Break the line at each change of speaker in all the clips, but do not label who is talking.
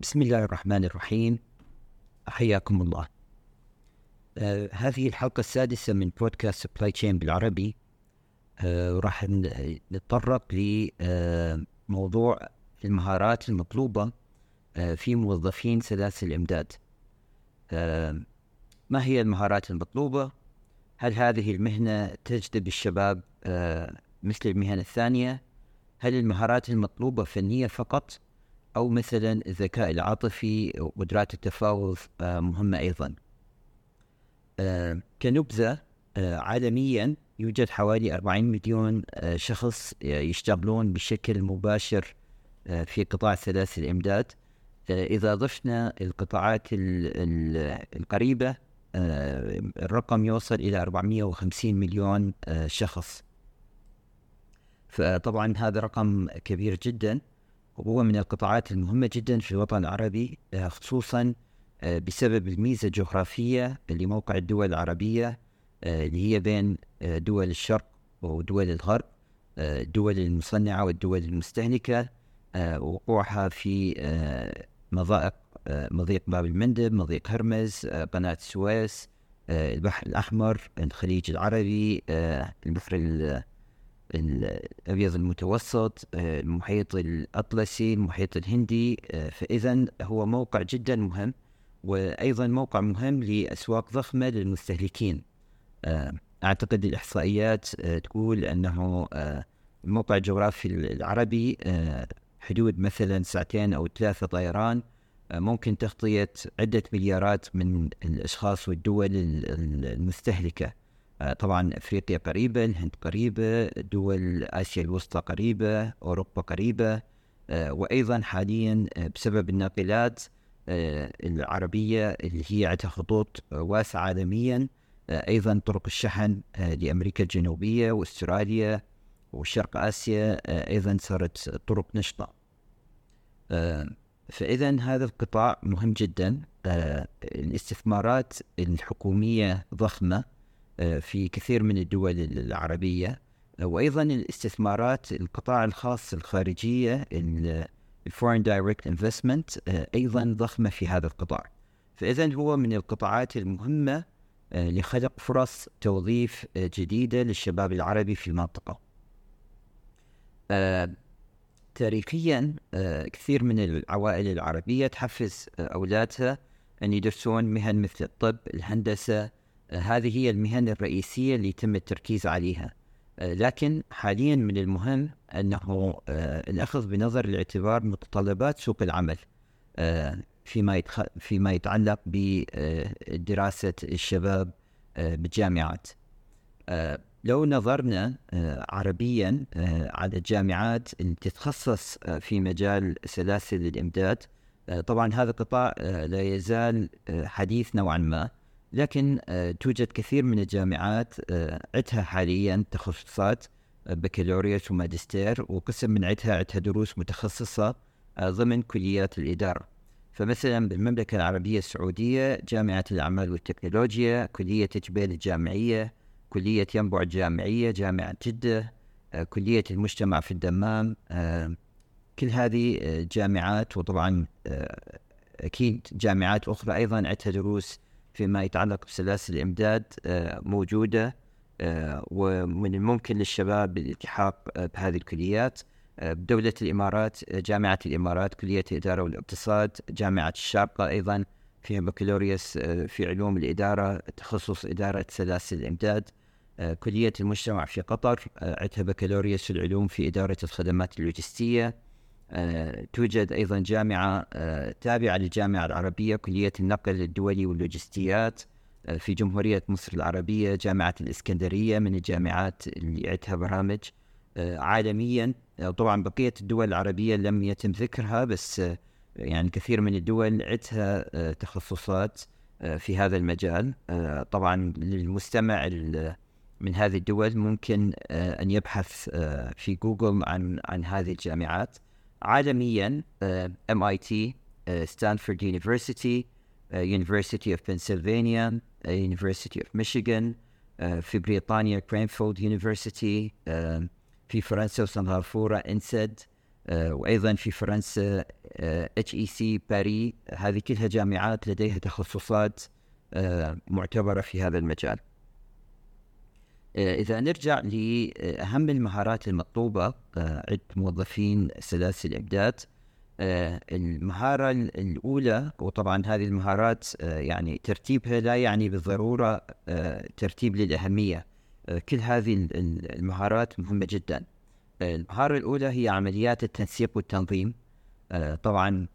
بسم الله الرحمن الرحيم. حياكم الله آه هذه الحلقة السادسة من بودكاست supply chain بالعربي. آه راح نتطرق لموضوع آه المهارات المطلوبة آه في موظفين سلاسل الإمداد. آه ما هي المهارات المطلوبة؟ هل هذه المهنة تجذب الشباب آه مثل المهن الثانية هل المهارات المطلوبة فنية فقط؟ أو مثلا الذكاء العاطفي وقدرات التفاوض آه مهمة أيضا. آه كنبذة آه عالميا يوجد حوالي 40 مليون شخص يشتغلون بشكل مباشر في قطاع سلاسل الإمداد. إذا ضفنا القطاعات القريبة الرقم يوصل إلى 450 مليون شخص. فطبعا هذا رقم كبير جدا وهو من القطاعات المهمة جدا في الوطن العربي آه خصوصا بسبب الميزة الجغرافية لموقع الدول العربية اللي هي بين دول الشرق ودول الغرب الدول المصنعة والدول المستهلكة وقوعها في مضائق مضيق باب المندب مضيق هرمز قناة السويس البحر الأحمر الخليج العربي البحر الأبيض المتوسط المحيط الأطلسي المحيط الهندي فإذا هو موقع جدا مهم وأيضا موقع مهم لأسواق ضخمة للمستهلكين. أعتقد الإحصائيات تقول أنه الموقع الجغرافي العربي حدود مثلا ساعتين أو ثلاثة طيران ممكن تغطية عدة مليارات من الأشخاص والدول المستهلكة. طبعا أفريقيا قريبة الهند قريبة دول آسيا الوسطى قريبة أوروبا قريبة وأيضا حاليا بسبب الناقلات العربية اللي هي عندها خطوط واسعة عالميا أيضا طرق الشحن لأمريكا الجنوبية وأستراليا وشرق آسيا أيضا صارت طرق نشطة. فإذا هذا القطاع مهم جدا. الاستثمارات الحكومية ضخمة. في كثير من الدول العربية. وأيضا الاستثمارات القطاع الخاص الخارجية ال foreign direct investment أيضا ضخمة في هذا القطاع. فإذا هو من القطاعات المهمة لخلق فرص توظيف جديدة للشباب العربي في المنطقة. تاريخيا كثير من العوائل العربية تحفز أولادها أن يدرسون مهن مثل الطب الهندسة هذه هي المهن الرئيسية اللي يتم التركيز عليها. لكن حاليا من المهم أنه الأخذ بنظر الاعتبار متطلبات سوق العمل فيما فيما يتعلق بدراسة الشباب بالجامعات. لو نظرنا عربيا على الجامعات اللي تتخصص في مجال سلاسل الإمداد طبعا هذا القطاع لا يزال حديث نوعا ما. لكن توجد كثير من الجامعات عندها حاليا تخصصات بكالوريوس وماجستير وقسم من عندها عندها دروس متخصصة ضمن كليات الإدارة. فمثلا بالمملكة العربية السعودية جامعة الأعمال والتكنولوجيا كلية جبيل الجامعية كلية ينبع الجامعية جامعة جدة كلية المجتمع في الدمام كل هذه جامعات وطبعا أكيد جامعات أخرى أيضا عندها دروس فيما يتعلق بسلاسل الإمداد موجودة ومن الممكن للشباب الالتحاق بهذه الكليات بدولة الإمارات جامعة الإمارات كلية الإدارة والاقتصاد جامعة الشارقة أيضا فيها بكالوريوس في علوم الإدارة تخصص إدارة سلاسل الإمداد كلية المجتمع في قطر عندها بكالوريوس العلوم في إدارة الخدمات اللوجستية. توجد أيضا جامعة تابعة للجامعة العربية كلية النقل الدولي واللوجستيات في جمهورية مصر العربية جامعة الإسكندرية من الجامعات اللي عندها برامج عالميا. طبعا بقية الدول العربية لم يتم ذكرها بس يعني كثير من الدول عندها تخصصات في هذا المجال. طبعا للمستمع من هذه الدول ممكن أن يبحث في جوجل عن عن هذه الجامعات. عالميا MIT Stanford University University of Pennsylvania University of Michigan في بريطانيا Cranfield University في فرنسا وسنغافورة INSEAD وأيضا في فرنسا اتش اي سي باري هذه كلها جامعات لديها تخصصات معتبرة في هذا المجال. إذا نرجع لاهم المهارات المطلوبة عند موظفين سلاسل الامداد المهارة الأولى وطبعا هذه المهارات يعني ترتيبها لا يعني بالضرورة ترتيب للأهمية. كل هذه المهارات مهمة جدا. المهارة الأولى هي عمليات التنسيق والتنظيم. طبعا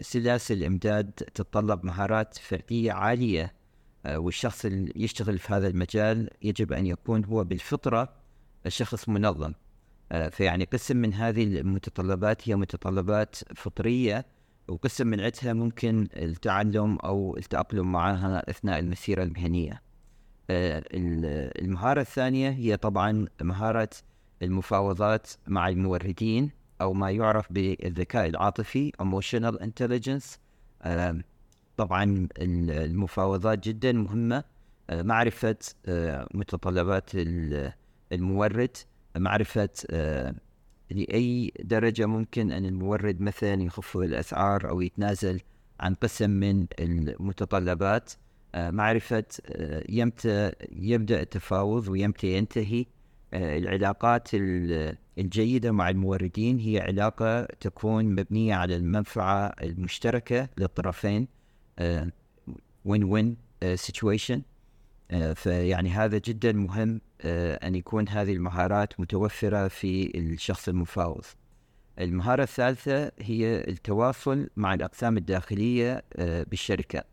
سلاسل الامداد تتطلب مهارات فردية عالية والشخص اللي يشتغل في هذا المجال يجب أن يكون هو بالفطرة شخص منظم فيعني قسم من هذه المتطلبات هي متطلبات فطرية وقسم من عدها ممكن التعلم أو التأقلم معها أثناء المسيرة المهنية. المهارة الثانية هي طبعا مهارة المفاوضات مع الموردين أو ما يعرف بالذكاء العاطفي emotional intelligence طبعا المفاوضات جدا مهمة معرفة متطلبات المورد معرفة لأي درجة ممكن أن المورد مثلا يخفض الأسعار أو يتنازل عن قسم من المتطلبات. معرفة يمتى يبدأ التفاوض ويمتى ينتهي. العلاقات الجيدة مع الموردين هي علاقة تكون مبنية على المنفعة المشتركة للطرفين. وين وين سيتويشن فيعني هذا جدا مهم أن يكون هذه المهارات متوفرة في الشخص المفاوض. المهارة الثالثة هي التواصل مع الأقسام الداخلية بالشركة.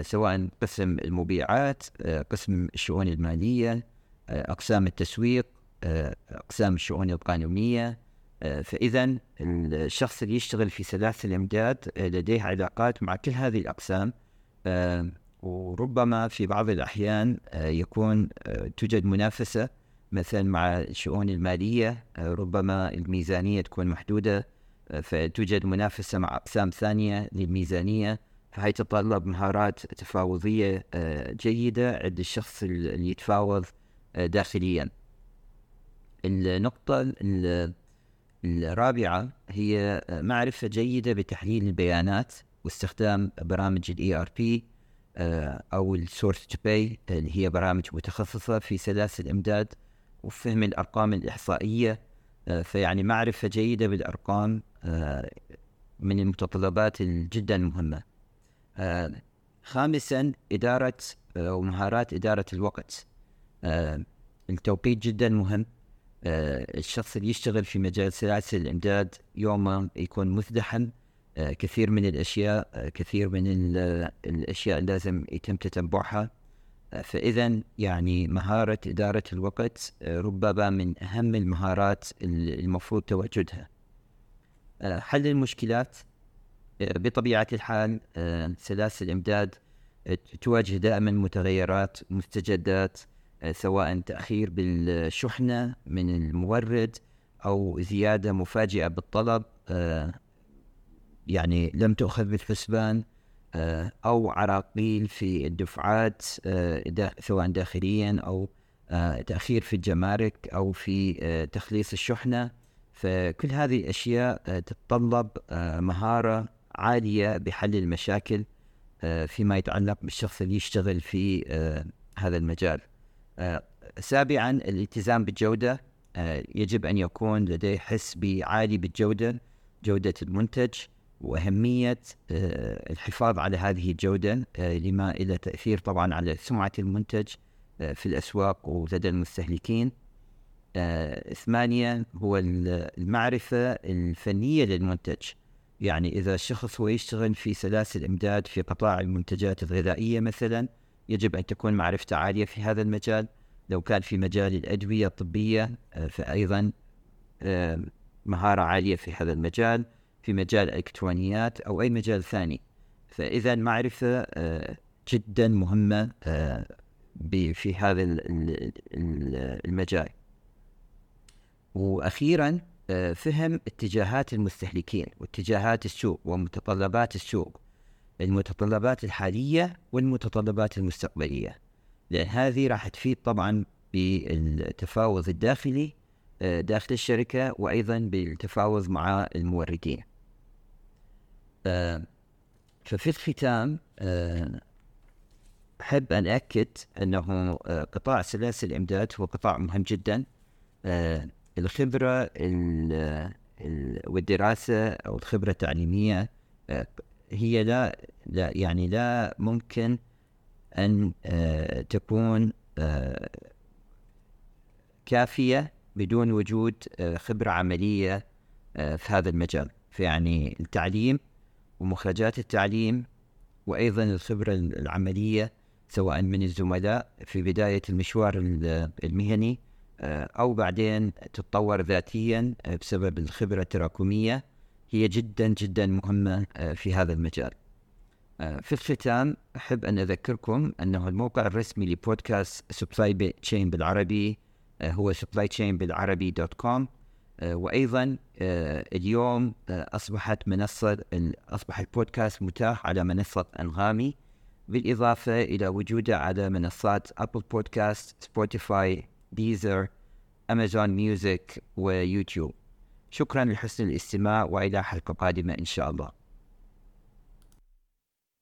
سواء قسم المبيعات قسم الشؤون المالية أقسام التسويق أقسام الشؤون القانونية فإذا الشخص اللي يشتغل في سلاسل الإمداد لديه علاقات مع كل هذه الأقسام وربما في بعض الأحيان يكون توجد منافسة مثلا مع الشؤون المالية ربما الميزانية تكون محدودة فتوجد منافسة مع أقسام ثانية للميزانية فهي تتطلب مهارات تفاوضية جيدة عند الشخص اللي يتفاوض داخليا. النقطة الرابعة هي معرفة جيدة بتحليل البيانات واستخدام برامج ال ERP أو ال source to pay اللي هي برامج متخصصة في سلاسل الإمداد وفهم الأرقام الإحصائية. فيعني معرفة جيدة بالأرقام من المتطلبات جدا مهمة خامسا إدارة ومهارات إدارة الوقت. آه التوقيت جدا مهم. آه الشخص اللي يشتغل في مجال سلاسل الإمداد يومه يكون مزدحم آه كثير من الأشياء آه كثير من الأشياء لازم يتم تتبعها. فإذا يعني مهارة إدارة الوقت ربما من أهم المهارات المفروض تواجدها. حل المشكلات بطبيعة الحال سلاسل الإمداد تواجه دائما متغيرات مستجدات سواء تأخير بالشحنة من المورد أو زيادة مفاجئة بالطلب يعني لم تؤخذ بالحسبان أو عراقيل في الدفعات سواء داخليا أو تأخير في الجمارك أو في تخليص الشحنة. فكل هذه الأشياء تتطلب مهارة عالية بحل المشاكل فيما يتعلق بالشخص اللي يشتغل في هذا المجال. سابعا الالتزام بالجودة. يجب أن يكون لديه حس عالي بالجودة جودة المنتج وأهمية الحفاظ على هذه الجودة لما إلى تأثير طبعا على سمعة المنتج في الأسواق ولدى المستهلكين. ثمانيا هو المعرفة الفنية للمنتج. يعني إذا الشخص هو يشتغل في سلاسل إمداد في قطاع المنتجات الغذائية مثلا يجب أن تكون معرفته عالية في هذا المجال. لو كان في مجال الأدوية الطبية فأيضا مهارة عالية في هذا المجال. في مجال الإلكترونيات أو أي مجال ثاني. فإذا معرفة جدا مهمة في هذا المجال. وأخيرا فهم اتجاهات المستهلكين واتجاهات السوق ومتطلبات السوق. المتطلبات الحالية والمتطلبات المستقبلية. لأن هذه راح تفيد طبعا بالتفاوض الداخلي داخل الشركة وأيضا بالتفاوض مع الموردين. ففي الختام أحب أن أكد أنه قطاع سلاسل الإمداد هو قطاع مهم جدا. الخبرة والدراسة أو الخبرة التعليمية هي لا, لا يعني لا ممكن أن تكون كافية بدون وجود خبرة عملية في هذا المجال. فيعني التعليم ومخرجات التعليم وأيضا الخبرة العملية سواء من الزملاء في بداية المشوار المهني أو بعدين تتطور ذاتيا بسبب الخبرة التراكمية. هي جدا جدا مهمة في هذا المجال. في الختام أحب أن أذكركم أنه الموقع الرسمي لبودكاست supply chain بالعربي هو supply chain بالعربي dot com وأيضا اليوم أصبحت منصة أصبح البودكاست متاح على منصة أنغامي بالإضافة إلى وجوده على منصات Apple Podcast Spotify Deezer امازون ميوزك ويوتيوب شكرا لحسن الاستماع وإلى حلقة قادمة إن شاء الله.